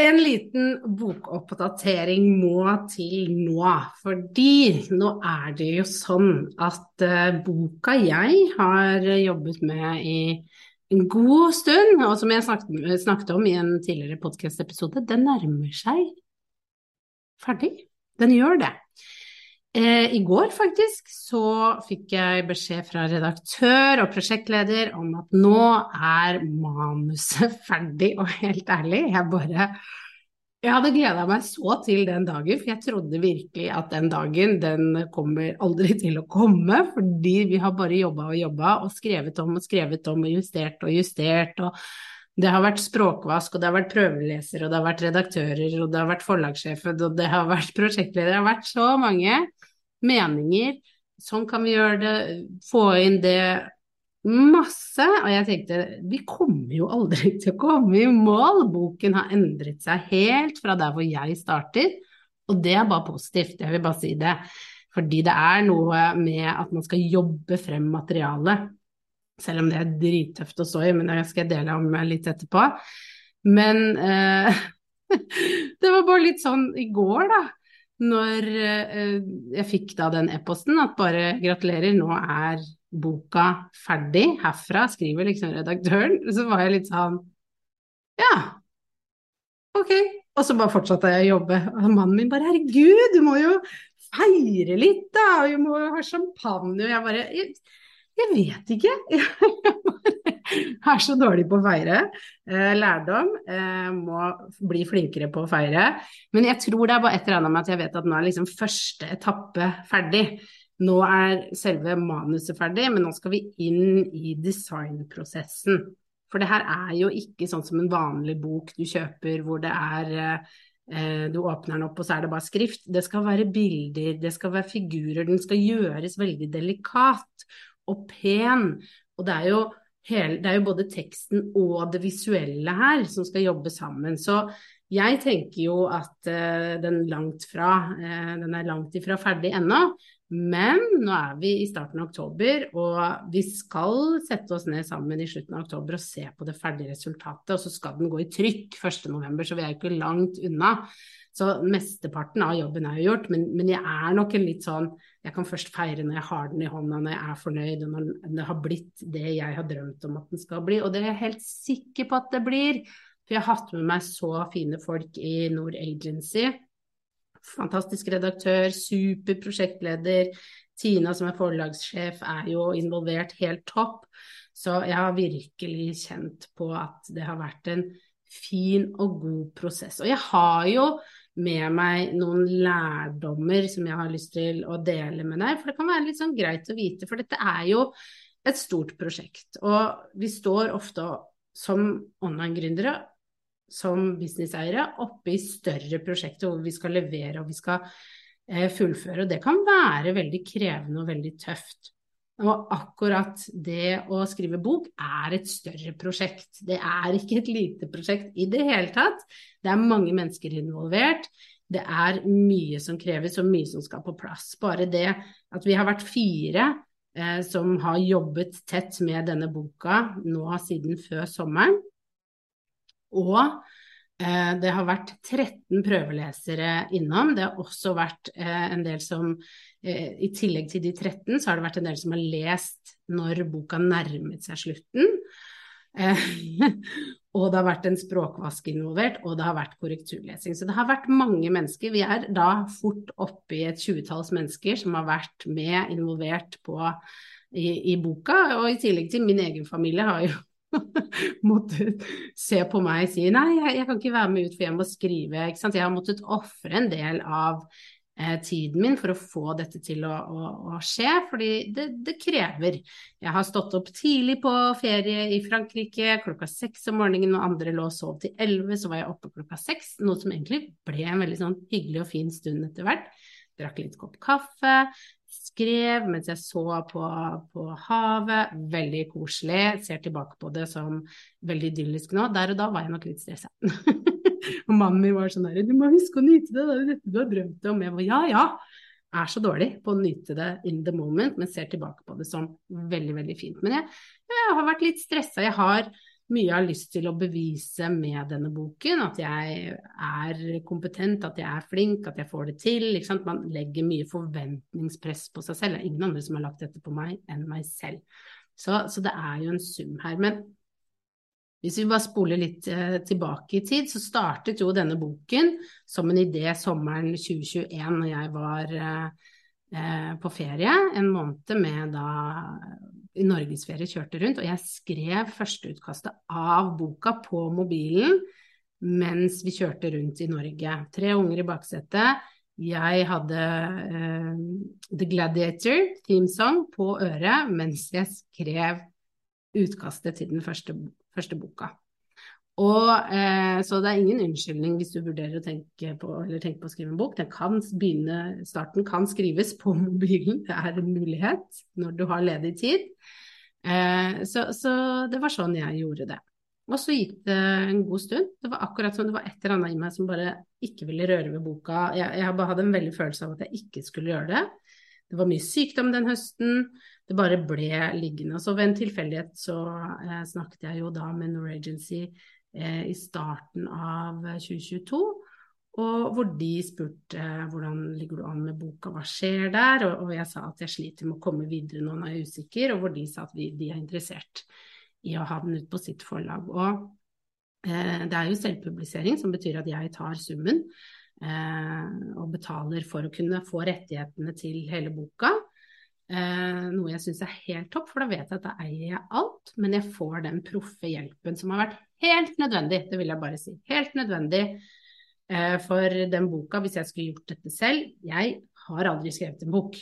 En liten bokoppdatering må til nå, fordi nå er det jo sånn at uh, boka jeg har jobbet med i en god stund, og som jeg snakket om i en tidligere podkast-episode, den nærmer seg ferdig. Den gjør det. Eh, I går faktisk så fikk jeg beskjed fra redaktør og prosjektleder om at nå er manuset ferdig, og helt ærlig, jeg bare jeg hadde gleda meg så til den dagen, for jeg trodde virkelig at den dagen den kommer aldri til å komme, fordi vi har bare jobba og jobba og skrevet om og skrevet om og justert og justert. og det har vært språkvask, og det har vært prøveleser, og det har vært redaktører, og det har vært forlagssjef, og det har vært prosjektleder. Det har vært så mange meninger. Sånn kan vi gjøre det, få inn det masse. Og jeg tenkte vi kommer jo aldri til å komme i mål. Boken har endret seg helt fra der hvor jeg startet, og det er bare positivt. Jeg vil bare si det. Fordi det er noe med at man skal jobbe frem materialet. Selv om det er drittøft å stå i, men det skal jeg dele om litt etterpå. Men eh, det var bare litt sånn i går, da når eh, jeg fikk da den e-posten at bare gratulerer, nå er boka ferdig herfra, skriver liksom redaktøren, så var jeg litt sånn ja, ok. Og så bare fortsatte jeg å jobbe. Og mannen min bare herregud, du må jo feire litt da, og du må ha champagne. Og jeg bare jeg, vet ikke. Jeg er så dårlig på å feire. Eh, lærdom. Eh, må bli flinkere på å feire. Men jeg tror det er bare et eller annet med at jeg vet at nå er liksom første etappe ferdig. Nå er selve manuset ferdig, men nå skal vi inn i designprosessen. For det her er jo ikke sånn som en vanlig bok du kjøper hvor det er eh, du åpner den opp, og så er det bare skrift. Det skal være bilder, det skal være figurer. Den skal gjøres veldig delikat og pen. Og det er jo, hele, det er jo både teksten og det visuelle her som skal jobbe sammen. Så jeg tenker jo at uh, den langt fra uh, Den er langt ifra ferdig ennå. Men nå er vi i starten av oktober, og vi skal sette oss ned sammen i slutten av oktober og se på det ferdige resultatet. Og så skal den gå i trykk 1.11, så vi er ikke langt unna. Så mesteparten av jobben er jo gjort, men, men, jeg er nok en litt sånn Jeg kan først feire når jeg har den i hånda, når jeg er fornøyd, og når det har blitt det jeg har drømt om at den skal bli. Og det er jeg helt sikker på at det blir. For jeg har hatt med meg så fine folk i Nord Agency. Fantastisk redaktør, super prosjektleder. Tina som er forlagssjef er jo involvert helt topp. Så jeg har virkelig kjent på at det har vært en fin og god prosess. Og jeg har jo med meg noen lærdommer som jeg har lyst til å dele med deg. For det kan være litt sånn greit å vite, for dette er jo et stort prosjekt. Og vi står ofte som online-gründere, som businesseiere, oppe i større prosjekter hvor vi skal levere og vi skal eh, fullføre. Og det kan være veldig krevende og veldig tøft. Og akkurat det å skrive bok er et større prosjekt. Det er ikke et lite prosjekt i det hele tatt. Det er mange mennesker involvert. Det er mye som kreves og mye som skal på plass. Bare det at vi har vært fire eh, som har jobbet tett med denne boka nå siden før sommeren. Og det har vært 13 prøvelesere innom. Det har også vært eh, en del som Eh, I tillegg til de 13, så har det vært en del som har lest når boka nærmet seg slutten. Eh, og det har vært en språkvask involvert, og det har vært korrekturlesing. Så det har vært mange mennesker. Vi er da fort oppe i et tjuetalls mennesker som har vært med, involvert på, i, i, boka. Og i tillegg til min egen familie har jo måttet se på meg og si nei, jeg, jeg, kan ikke være med ut for jeg må skrive. Jeg har måttet ofre en del av Eh, tiden min for å få dette til å, å, å skje, fordi det, det, krever. Jeg har stått opp tidlig på ferie i Frankrike klokka seks om morgenen, og andre lå og sov til elleve, så var jeg oppe klokka seks, noe som egentlig ble en veldig sånn hyggelig og fin stund etter hvert. Drakk litt kopp kaffe, skrev mens jeg så på, på havet, veldig koselig, ser tilbake på det som veldig idyllisk nå. Der og da var jeg nok litt stressa. Og mannen min var sånn der Du må huske å nyte det, det er dette du har drømt om. Jeg var ja, ja. Er så dårlig på å nyte det in the moment, men ser tilbake på det som veldig, veldig fint. Men jeg, jeg har vært litt stressa. Jeg har mye har lyst til å bevise med denne boken. At jeg er kompetent, at jeg er flink, at jeg får det til. Man legger mye forventningspress på seg selv. Det er ingen andre som har lagt dette på meg enn meg selv. Så, så det er jo en sum her. Men hvis vi bare spoler litt eh, tilbake i tid, så startet jo denne boken som en idé sommeren 2021 når jeg var eh, eh, på ferie en måned med da norgesferie kjørte rundt, og jeg skrev førsteutkastet av boka på mobilen mens vi kjørte rundt i Norge. Tre unger i baksetet. Jeg hadde uh, The Gladiator theme song på øret mens jeg skrev utkastet til den første første boka. Og, eh, så det er ingen unnskyldning hvis du vurderer å tenke på, tenke på å skrive en bok. Kan begynne, starten kan skrives på mobilen, det er en mulighet når du har ledig tid. Eh, så, så, det var sånn jeg gjorde det. Og så gikk det en god stund. Det var akkurat som det var et eller annet i meg som bare ikke ville røre ved boka. Jeg, jeg hadde en veldig følelse av at jeg ikke skulle gjøre det. Det var mye sykdom den høsten. Det bare ble liggende. Så ved en tilfeldighet så eh, snakket jeg jo da med Norwegency eh, i starten av 2022. Og hvor de spurte eh, hvordan ligger du an med boka, hva skjer der? Og, jeg sa at jeg sliter med å komme videre nå når jeg er usikker, og hvor de sa at vi, de er interessert i å ha den ut på sitt forlag. Og eh, det er jo selvpublisering, som betyr at jeg tar summen eh, og betaler for å kunne få rettighetene til hele boka. Eh, noe jeg syns er helt topp, for da vet jeg at da eier jeg alt, men jeg får den proffe hjelpen som har vært helt nødvendig, det vil jeg bare si. Helt nødvendig eh, for den boka hvis jeg skulle gjort dette selv. Jeg har aldri skrevet en bok.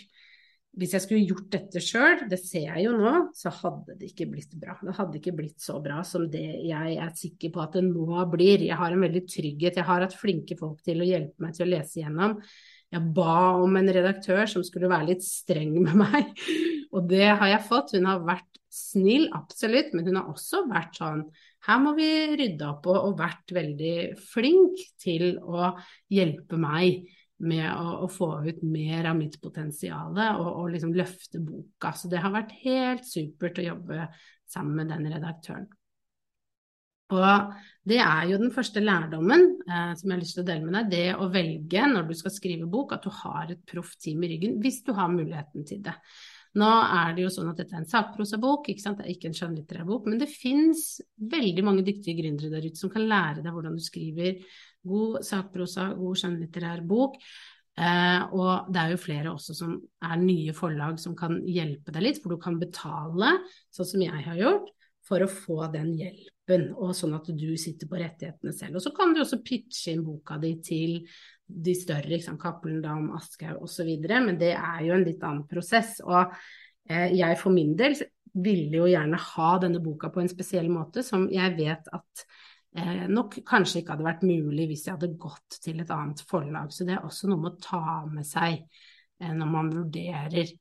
Hvis jeg skulle gjort dette sjøl, det ser jeg jo nå, så hadde det ikke blitt bra. Det hadde ikke blitt så bra som det jeg er sikker på at det nå blir. Jeg har en veldig trygghet. Jeg har hatt flinke folk til å hjelpe meg til å lese igjennom. Jeg ba om en redaktør som skulle være litt streng med meg, og det har jeg fått. Hun har vært snill, absolutt, men hun har også vært sånn her må vi rydde opp og, og vært veldig flink til å hjelpe meg med å, å få ut mer av mitt potensial og, og liksom løfte boka. Så det har vært helt supert å jobbe sammen med den redaktøren. Og det er jo den første lærdommen eh, som jeg har lyst til å dele med deg. Det å velge når du skal skrive bok, at du har et proft team i ryggen hvis du har muligheten til det. Nå er det jo sånn at dette er en sakprosabok, ikke sant? det er ikke en skjønnlitterær bok. Men det fins veldig mange dyktige gründere der ute som kan lære deg hvordan du skriver god sakprosa, god skjønnlitterær bok. Eh, og det er jo flere også som er nye forlag som kan hjelpe deg litt, for du kan betale, sånn som jeg har gjort, for å få den hjelpen og sånn at du sitter på rettighetene selv. Og så kan du også pitche inn boka di til de større, liksom, Cappelen Dam, Aschehoug osv., men det er jo en litt annen prosess. Og eh, jeg for min del ville jo gjerne ha denne boka på en spesiell måte, som jeg vet at eh, nok kanskje ikke hadde vært mulig hvis jeg hadde gått til et annet forlag. Så det er også noe med å ta med seg eh, når man vurderer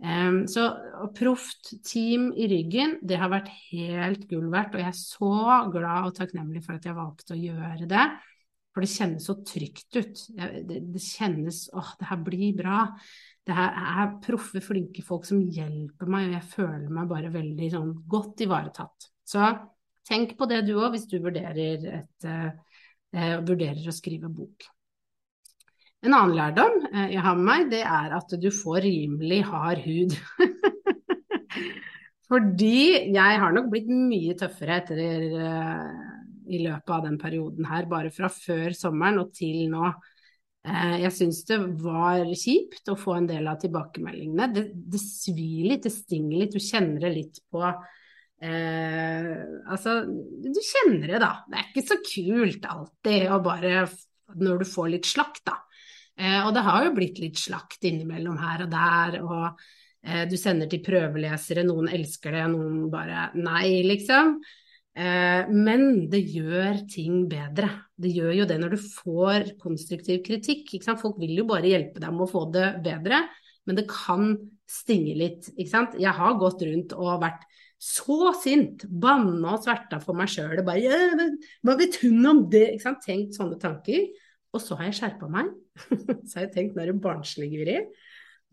Um, så proft team i ryggen, det har vært helt gull verdt. Og jeg er så glad og takknemlig for at jeg valgte å gjøre det. For det kjennes så trygt ut. Det, det, kjennes åh, det her blir bra. Det her er proffe, flinke folk som hjelper meg, og jeg føler meg bare veldig sånn godt ivaretatt. Så tenk på det du òg, hvis du vurderer, et, uh, vurderer å skrive bok. En annen lærdom eh, jeg har med meg, det er at du får rimelig hard hud. Fordi jeg har nok blitt mye tøffere etter uh, i løpet av den perioden her, bare fra før sommeren og til nå. Uh, jeg syns det var kjipt å få en del av tilbakemeldingene. Det, det svir litt, det stinger litt, du kjenner det litt på uh, Altså, du kjenner det, da. Det er ikke så kult alltid å bare Når du får litt slakt, da. Og det har jo blitt litt slakt innimellom her og der. og Eh, du sender til prøvelesere, noen elsker det, noen bare nei, liksom. Eh, men det gjør ting bedre. Det gjør jo det når du får konstruktiv kritikk. Folk vil jo bare hjelpe deg med å få det bedre, men det kan stinge litt. Jeg har gått rundt og vært så sint, banna og sverta for meg sjøl. Hva vet hun om det? Tenkt sånne tanker. Og så har jeg skjerpa meg. så har jeg tenkt nå er det barnsligeri.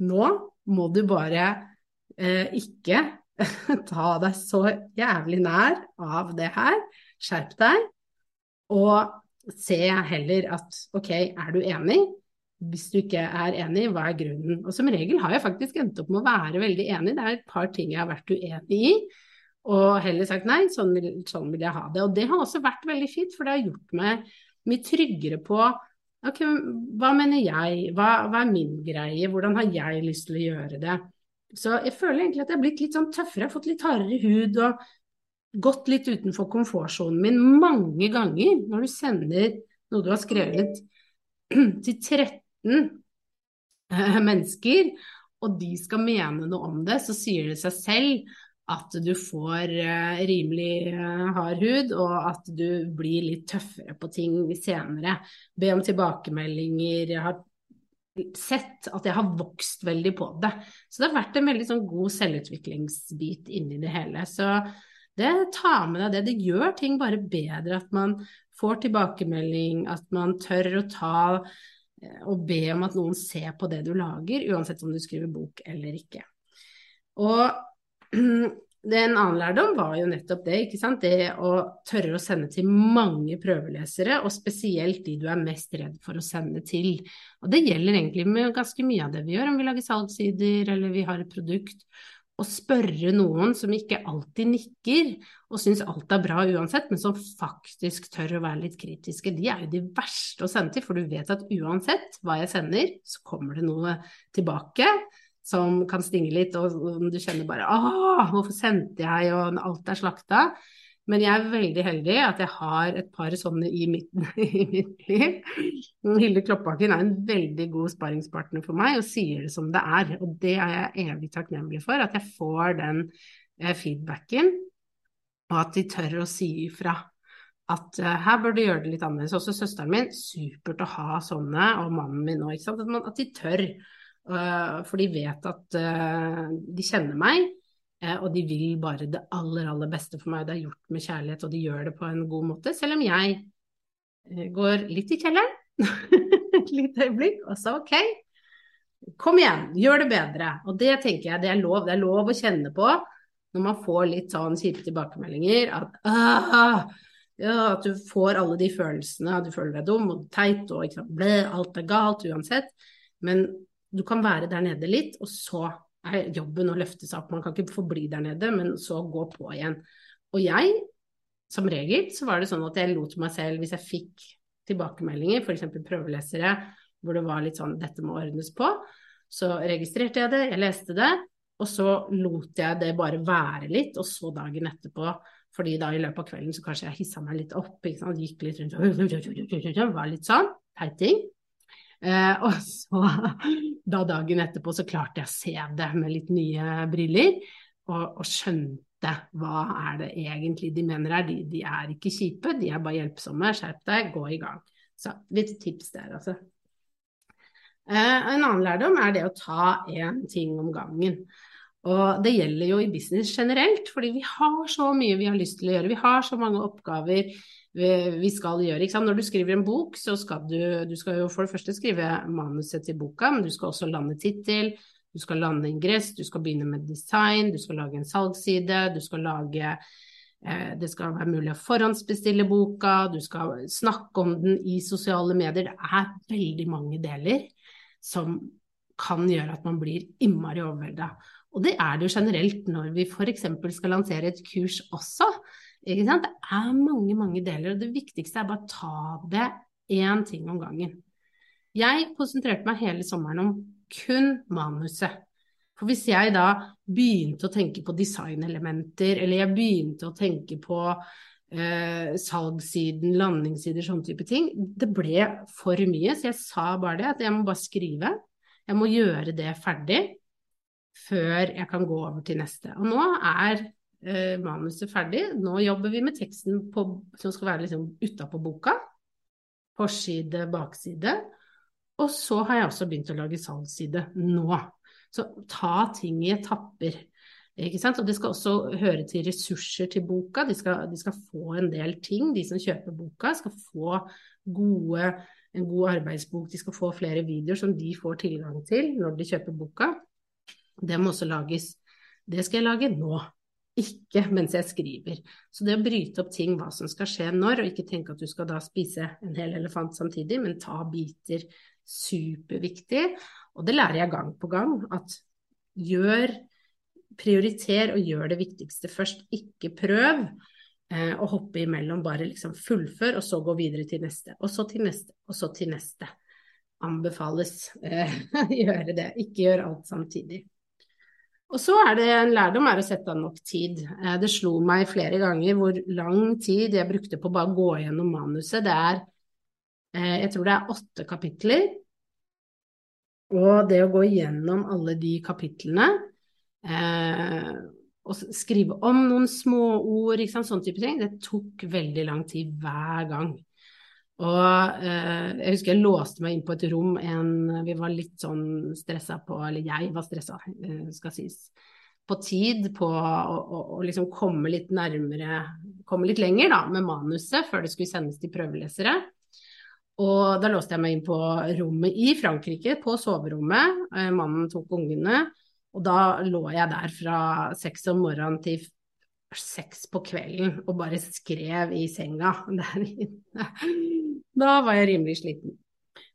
Nå må du bare eh, ikke ta deg så jævlig nær av det her. Skjerp deg. Og se heller at ok, er du enig? Hvis du ikke er enig, hva er grunnen? Og som regel har jeg faktisk endt opp med å være veldig enig. Det er et par ting jeg har vært uenig i. Og heller sagt nei, sånn vil, sånn vil jeg ha det. Og det har også vært veldig fint, for det har gjort meg mye tryggere på Ok, hva mener jeg, hva, hva, er min greie, hvordan har jeg lyst til å gjøre det? Så jeg føler egentlig at jeg har blitt litt sånn tøffere, har fått litt hardere hud og gått litt utenfor komfortsonen min mange ganger. Når du sender noe du har skrevet til 13 eh, mennesker, og de skal mene noe om det, så sier det seg selv at du får uh, rimelig uh, hard hud, og at du blir litt tøffere på ting senere. Be om tilbakemeldinger. Jeg har sett at jeg har vokst veldig på det. Så det har vært en veldig sånn god selvutviklingsbit inni det hele. Så det tar med deg det. Det gjør ting bare bedre at man får tilbakemelding, at man tør å ta uh, og be om at noen ser på det du lager, uansett om du skriver bok eller ikke. Og det en annen lærdom var jo nettopp det, ikke sant. Det å tørre å sende til mange prøvelesere, og spesielt de du er mest redd for å sende til. Og det gjelder egentlig med ganske mye av det vi gjør, om vi lager salgssider eller vi har et produkt. Å spørre noen som ikke alltid nikker og syns alt er bra uansett, men som faktisk tør å være litt kritiske, de er jo de verste å sende til, for du vet at uansett hva jeg sender, så kommer det noe tilbake som kan stinge litt, og du kjenner bare Å, hvorfor sendte jeg, og alt er slakta. Men jeg er veldig heldig at jeg har et par sånne i mitt, i mitt liv. Hilde Kloppbakken er en veldig god sparringspartner for meg og sier det som det er. Og det er jeg evig takknemlig for, at jeg får den eh, feedbacken, og at de tør å si ifra. At uh, her bør du gjøre det litt annerledes. Også søsteren min, supert å ha sånne, og mannen min òg, at, at de tør. Eh, for de vet at eh, de kjenner meg, eh, og de vil bare det aller, aller beste for meg. Det er gjort med kjærlighet, og de gjør det på en god måte. Selv om jeg går litt i kjelleren et lite øyeblikk, og så ok, kom igjen, gjør det bedre. Og det tenker jeg det er lov. Det er lov å kjenne på når man får litt sånn kjipe tilbakemeldinger at ah, ja, at du får alle de følelsene, at du føler deg dum og teit og ble, alt er galt uansett. Men du kan være der nede litt, og så er jobben å løfte seg opp. Man kan ikke forbli der nede, men så gå på igjen. Og jeg, som regel, så var det sånn at jeg lot meg selv, hvis jeg fikk tilbakemeldinger, f.eks. prøvelesere hvor det var litt sånn 'dette må ordnes på', så registrerte jeg det, jeg leste det, og så lot jeg det bare være litt, og så dagen etterpå fordi da i løpet av kvelden så kanskje jeg hissa meg litt opp, gikk litt rundt var litt sånn teiting. Eh, og så da dagen etterpå så klarte jeg å se det med litt nye briller, og, og skjønte hva er det egentlig de mener her. De, de, er ikke kjipe, de er bare hjelpsomme. Skjerp deg, gå i gang. Så litt tips der, altså. Eh, en annen lærdom er det å ta én ting om gangen. Og det gjelder jo i business generelt, fordi vi har så mye vi har lyst til å gjøre. Vi har så mange oppgaver vi skal gjøre. Når du skriver en bok, så skal du, du skal jo for det første skrive manuset til boka, men du skal også lande tittel, du skal lande ingress, du skal begynne med design, du skal lage en salgsside, du skal lage eh, det skal være mulig å forhåndsbestille boka, du skal snakke om den i sosiale medier. Det er veldig mange deler som kan gjøre at man blir innmari overvelda. Og det er det jo generelt når vi f.eks. skal lansere et kurs også. Det er mange, mange deler, og det viktigste er bare å ta det én ting om gangen. Jeg konsentrerte meg hele sommeren om kun manuset. For hvis jeg da begynte å tenke på designelementer, eller jeg begynte å tenke på eh, salgssiden, landingssider, sånne type ting, det ble for mye. Så jeg sa bare det, at jeg må bare skrive. Jeg må gjøre det ferdig før jeg kan gå over til neste. Og nå er eh, manuset ferdig. Nå jobber vi med teksten på, som skal være liksom utapå boka. Forside, bakside. Og så har jeg også begynt å lage salgsside nå. Så ta ting i etapper. Ikke sant? Og det skal også høre til ressurser til boka. De skal, de skal få en del ting, de som kjøper boka. Skal få gode, en god arbeidsbok. De skal få flere videoer som de får tilgang til når de kjøper boka. Det må også lages. Det skal jeg lage nå, ikke mens jeg skriver. Så det å bryte opp ting, hva som skal skje når, og ikke tenke at du skal da spise en hel elefant samtidig, men ta biter, superviktig. Og det lærer jeg gang på gang, at gjør Prioriter og gjør det viktigste først. Ikke prøv eh, å hoppe imellom, bare liksom fullfør, og så gå videre til neste. Og så til neste, og så til neste. Anbefales eh, gjøre det. Ikke gjør alt samtidig. Og så er det en lærdom er å sette av nok tid. Eh, det slo meg flere ganger hvor lang tid jeg brukte på bare å gå gjennom manuset. Det er eh, jeg tror det er åtte kapitler. Og det å gå gjennom alle de kapitlene eh, og skrive om noen småord, sånn type ting, det tok veldig lang tid hver gang. Og eh, jeg husker jeg låste meg inn på et rom en Vi var litt sånn stressa på Eller jeg var stressa, eh, skal sies. På tid på å, liksom komme litt nærmere Komme litt lenger da med manuset før det skulle sendes til prøvelesere. Og da låste jeg meg inn på rommet i Frankrike, på soverommet. Eh, mannen tok ungene. Og da lå jeg der fra seks om morgenen til seks på kvelden og bare skrev i senga der inne. Da var jeg rimelig sliten.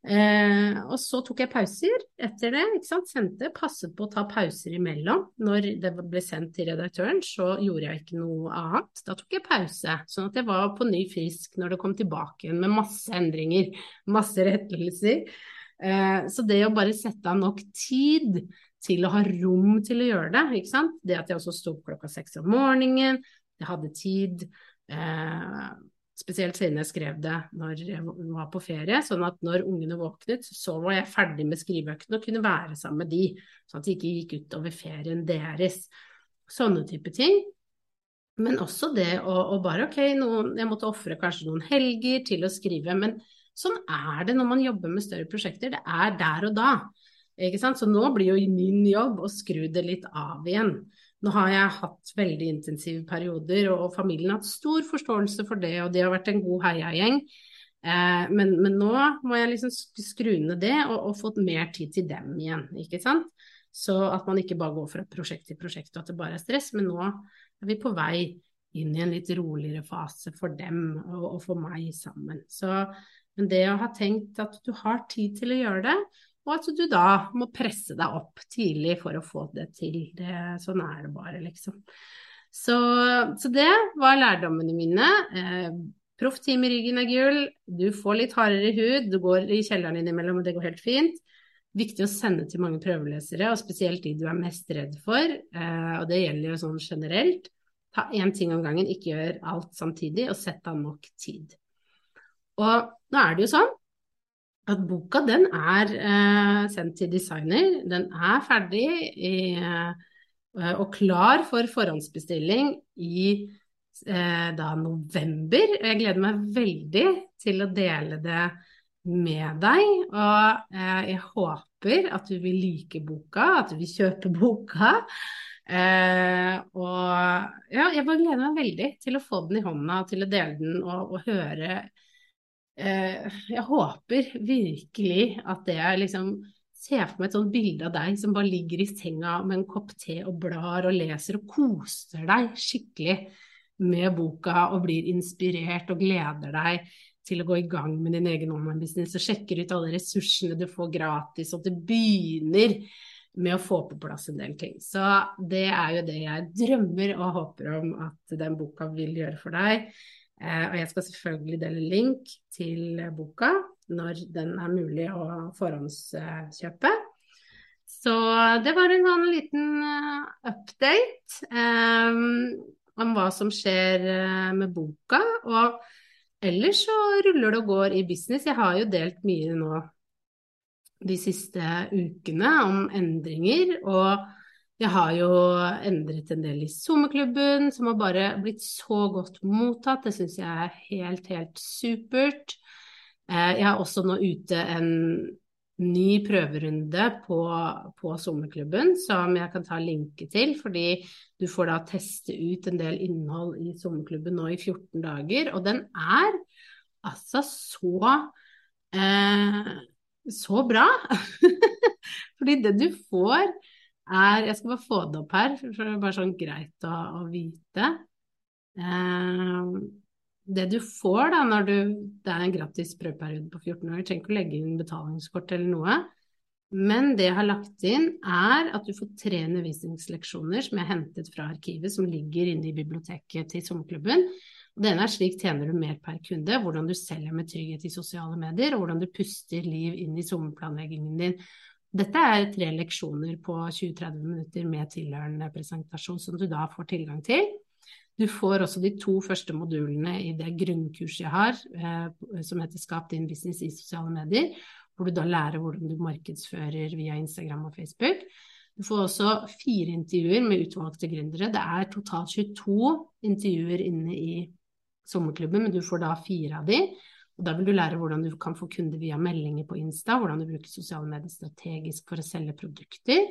Eh, og så tok jeg pauser etter det. ikke sant? Sendte, passet på å ta pauser imellom. Når det ble sendt til redaktøren, så gjorde jeg ikke noe annet. Da tok jeg pause, sånn at jeg var på ny frisk når det kom tilbake igjen med masse endringer, masse rettelser. Eh, så det å bare sette av nok tid til å ha rom til å gjøre det, ikke sant. Det at jeg også sto opp klokka seks om morgenen, jeg hadde tid. Eh, Spesielt siden jeg skrev det når jeg var på ferie, sånn at når ungene våknet, så var jeg ferdig med skriveøktene og kunne være sammen med de, sånn at det ikke gikk utover ferien deres. Sånne type ting. Men også det å, å bare ok, noen, jeg måtte ofre kanskje noen helger til å skrive, men sånn er det når man jobber med større prosjekter. Det er der og da. Så nå blir jo min jobb å skru det litt av igjen. Nå har jeg hatt veldig intensive perioder, og familien har hatt stor forståelse for det, og de har vært en god heiagjeng. Eh, men, men, nå må jeg liksom skru ned det og, og fått mer tid til dem igjen, ikke sant. Så at man ikke bare går fra prosjekt til prosjekt og at det bare er stress, men nå er vi på vei inn i en litt roligere fase for dem og, og for meg sammen. Så, men det å ha tenkt at du har tid til å gjøre det, og at du da må presse deg opp tidlig for å få det til. Det, sånn er det bare, liksom. Så, så det var lærdommene mine. Eh, Proffteam i ryggen er gull. Du får litt hardere hud, du går i kjelleren innimellom, og det går helt fint. Viktig å sende til mange prøvelesere, og spesielt de du er mest redd for. Eh, og det gjelder jo sånn generelt. Ta én ting om gangen, ikke gjør alt samtidig, og sett av nok tid. Og nå er det jo sånn at boka den er eh, sendt til designer. Den er ferdig i, eh, og klar for forhåndsbestilling i eh, da november. Jeg gleder meg veldig til å dele det med deg. Og eh, jeg håper at du vil like boka, at du vil kjøpe boka. Eh, og ja, jeg bare gleder meg veldig til å få den i hånda, til å dele den og, og høre jeg håper virkelig at det er liksom ser for meg et sånt bilde av deg som bare ligger i senga med en kopp te og blar og leser og koser deg skikkelig med boka og blir inspirert og gleder deg til å gå i gang med din egen online-business og sjekker ut alle ressursene du får gratis, og at du begynner med å få på plass en del ting. Så det er jo det jeg drømmer og håper om at den boka vil gjøre for deg. Eh, og jeg skal selvfølgelig dele link til boka når den er mulig å forhåndskjøpe. Så det var en sånn liten eh, update um, om hva som skjer med boka. Og ellers så ruller det og går i business. Jeg har jo delt mye nå de siste ukene om endringer. Og jeg har jo endret en del i SoMe-klubben, som har bare blitt så godt mottatt. Det syns jeg er helt, helt supert. Eh, jeg har også nå ute en ny prøverunde på, på sommerklubben som jeg kan ta linke til, fordi du får da teste ut en del innhold i sommerklubben nå i 14 dager. Og den er altså så eh, så bra! Fordi det du får er Jeg skal bare få det opp her, for det er bare sånn greit å, å vite. Eh, det du får da når du Det er en gratis prøveperiode på 14 år, du trenger ikke å legge inn betalingskort eller noe. Men det jeg har lagt inn, er at du får tre undervisningsleksjoner som jeg har hentet fra arkivet, som ligger inne i biblioteket til sommerklubben. Det ene er slik tjener du mer per kunde, hvordan du selger med trygghet i sosiale medier, og hvordan du puster liv inn i sommerplanleggingen din. Dette er tre leksjoner på 20-30 minutter med tilhørende presentasjon som du da får tilgang til. Du får også de to første modulene i det grunnkurset jeg har, eh, som heter Skap din business i sosiale medier, hvor du da lærer hvordan du markedsfører via Instagram og Facebook. Du får også fire intervjuer med utvalgte gründere. Det er totalt 22 intervjuer inne i sommerklubben, men du får da fire av de. Og da vil du lære hvordan du kan få kunder via meldinger på Insta, hvordan du bruker sosiale medier strategisk for å selge produkter,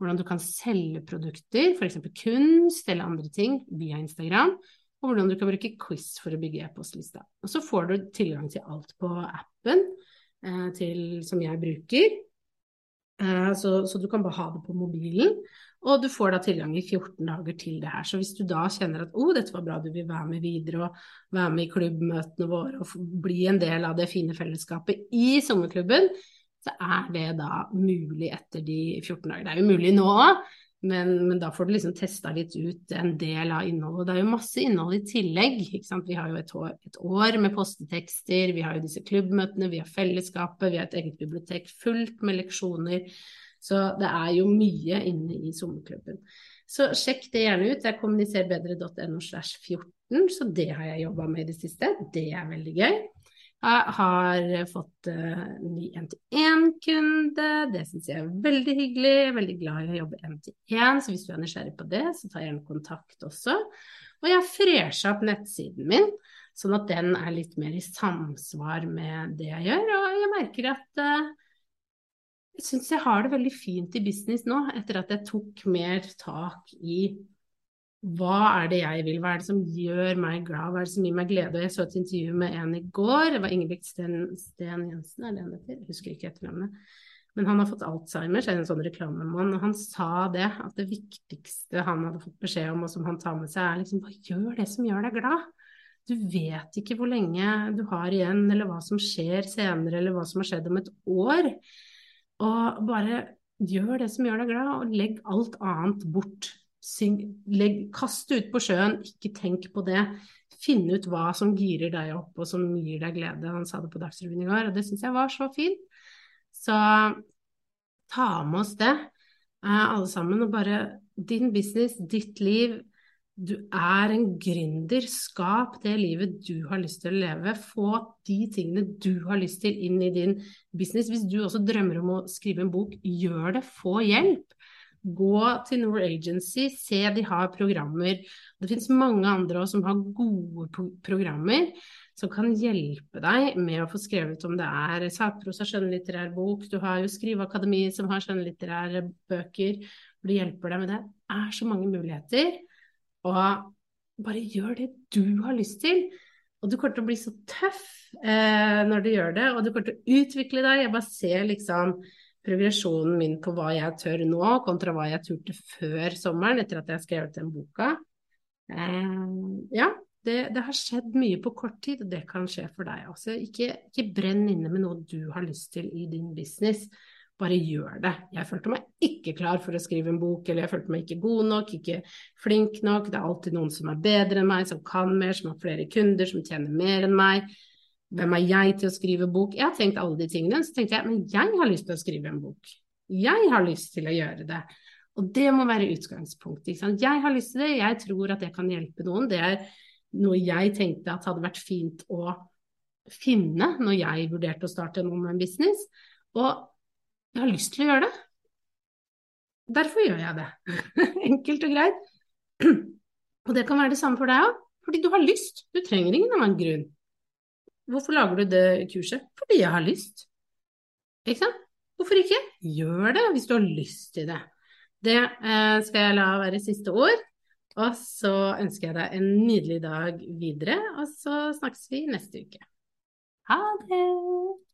hvordan du kan selge produkter, f.eks. kunst eller andre ting, via Instagram, og hvordan du kan bruke quiz for å bygge e-postlista. Og så får du tilgang til alt på appen eh, til, som jeg bruker, så, så, du kan bare ha det på mobilen. Og du får da tilgang i 14 dager til det her. Så hvis du da kjenner at oh, dette var bra, du vil være med videre og være med i klubbmøtene våre og bli en del av det fine fellesskapet i sommerklubben, så er det da mulig etter de 14 dager. Det er jo mulig nå òg, men, men, da får du liksom testa litt ut en del av innholdet. Og det er jo masse innhold i tillegg. Vi har jo et år, et år, med postetekster, vi har jo disse klubbmøtene, vi har fellesskapet, vi har et eget bibliotek fullt med leksjoner. Så det er jo mye inne i sommerklubben. Så sjekk det gjerne ut. Det er kommuniserbedre.no slash 14, så det har jeg jobba med i det siste. Det er veldig gøy. Jeg har fått uh, ny NT1-kunde, det syns jeg er veldig hyggelig. Jeg er veldig glad i å jobbe NT1, så hvis du er nysgjerrig på det, så ta gjerne kontakt også. Og jeg fresha opp nettsiden min, sånn at den er litt mer i samsvar med det jeg gjør. Og jeg merker at uh, jeg syns jeg har det veldig fint i business nå, etter at jeg tok mer tak i hva er det jeg vil, hva er det som gjør meg glad, hva er det som gir meg glede. Og jeg så et intervju med en i går, det var Ingebrigt Sten, Sten Jensen, er det han heter? Jeg husker ikke etternavnet. Men han har fått Alzheimer, så er det en sånn reklamemann, og han sa det, at det viktigste han hadde fått beskjed om, og som han tar med seg, er liksom hva gjør det som gjør deg glad. Du vet ikke hvor lenge du har igjen, eller hva som skjer senere, eller hva som har skjedd om et år. Og bare gjør det som gjør deg glad, og legg alt annet bort. Kast det ut på sjøen, ikke tenk på det. Finn ut hva som girer deg opp, og som gir deg glede. Han sa det på Dagsrevyen i går, og det syns jeg var så fint. Så ta med oss det, eh, alle sammen, og bare din business, ditt liv, du er en gründer. Skap det livet du har lyst til å leve. Få de tingene du har lyst til inn i din business. Hvis du også drømmer om å skrive en bok, gjør det. Få hjelp. Gå til Nord Agency, se de har programmer. Det finnes mange andre som har gode programmer som kan hjelpe deg med å få skrevet om det er sakprosa, skjønnlitterær bok. Du har jo Skriveakademiet som har skjønnlitterære bøker hvor det hjelper deg med det. Det er så mange muligheter. Og bare gjør det du har lyst til. Og du kommer til å bli så tøff eh, når du gjør det, og du kommer til å utvikle deg. Jeg bare ser liksom progresjonen min på hva jeg tør nå, kontra hva jeg turte før sommeren, etter at jeg har skrevet den boka. Eh, ja, Det, det, har skjedd mye på kort tid, og det kan skje for deg også. Ikke, ikke brenn inne med noe du har lyst til i din business. Bare gjør det. Jeg følte meg ikke klar for å skrive en bok, eller jeg følte meg ikke god nok, ikke flink nok. Det er alltid noen som er bedre enn meg, som kan mer, som har flere kunder, som tjener mer enn meg. Hvem er jeg til å skrive bok? Jeg har tenkt alle de tingene. Så tenkte jeg, men jeg har lyst til å skrive en bok. Jeg har lyst til å gjøre det. Og det må være utgangspunktet. Jeg har lyst til det, jeg tror at det kan hjelpe noen. Det er noe jeg tenkte at hadde vært fint å finne når jeg vurderte å starte en business. Og jeg har lyst til å gjøre det. Derfor gjør jeg det. Enkelt og greit. Og det kan være det samme for deg òg. Fordi du har lyst. Du trenger ingen annen grunn. Hvorfor lager du det kurset? Fordi jeg har lyst. Ikke sant? Hvorfor ikke? Gjør det hvis du har lyst til det. Det eh, skal jeg la være siste ord. Og så ønsker jeg deg en nydelig dag videre, og så snakkes vi neste uke. Ha det!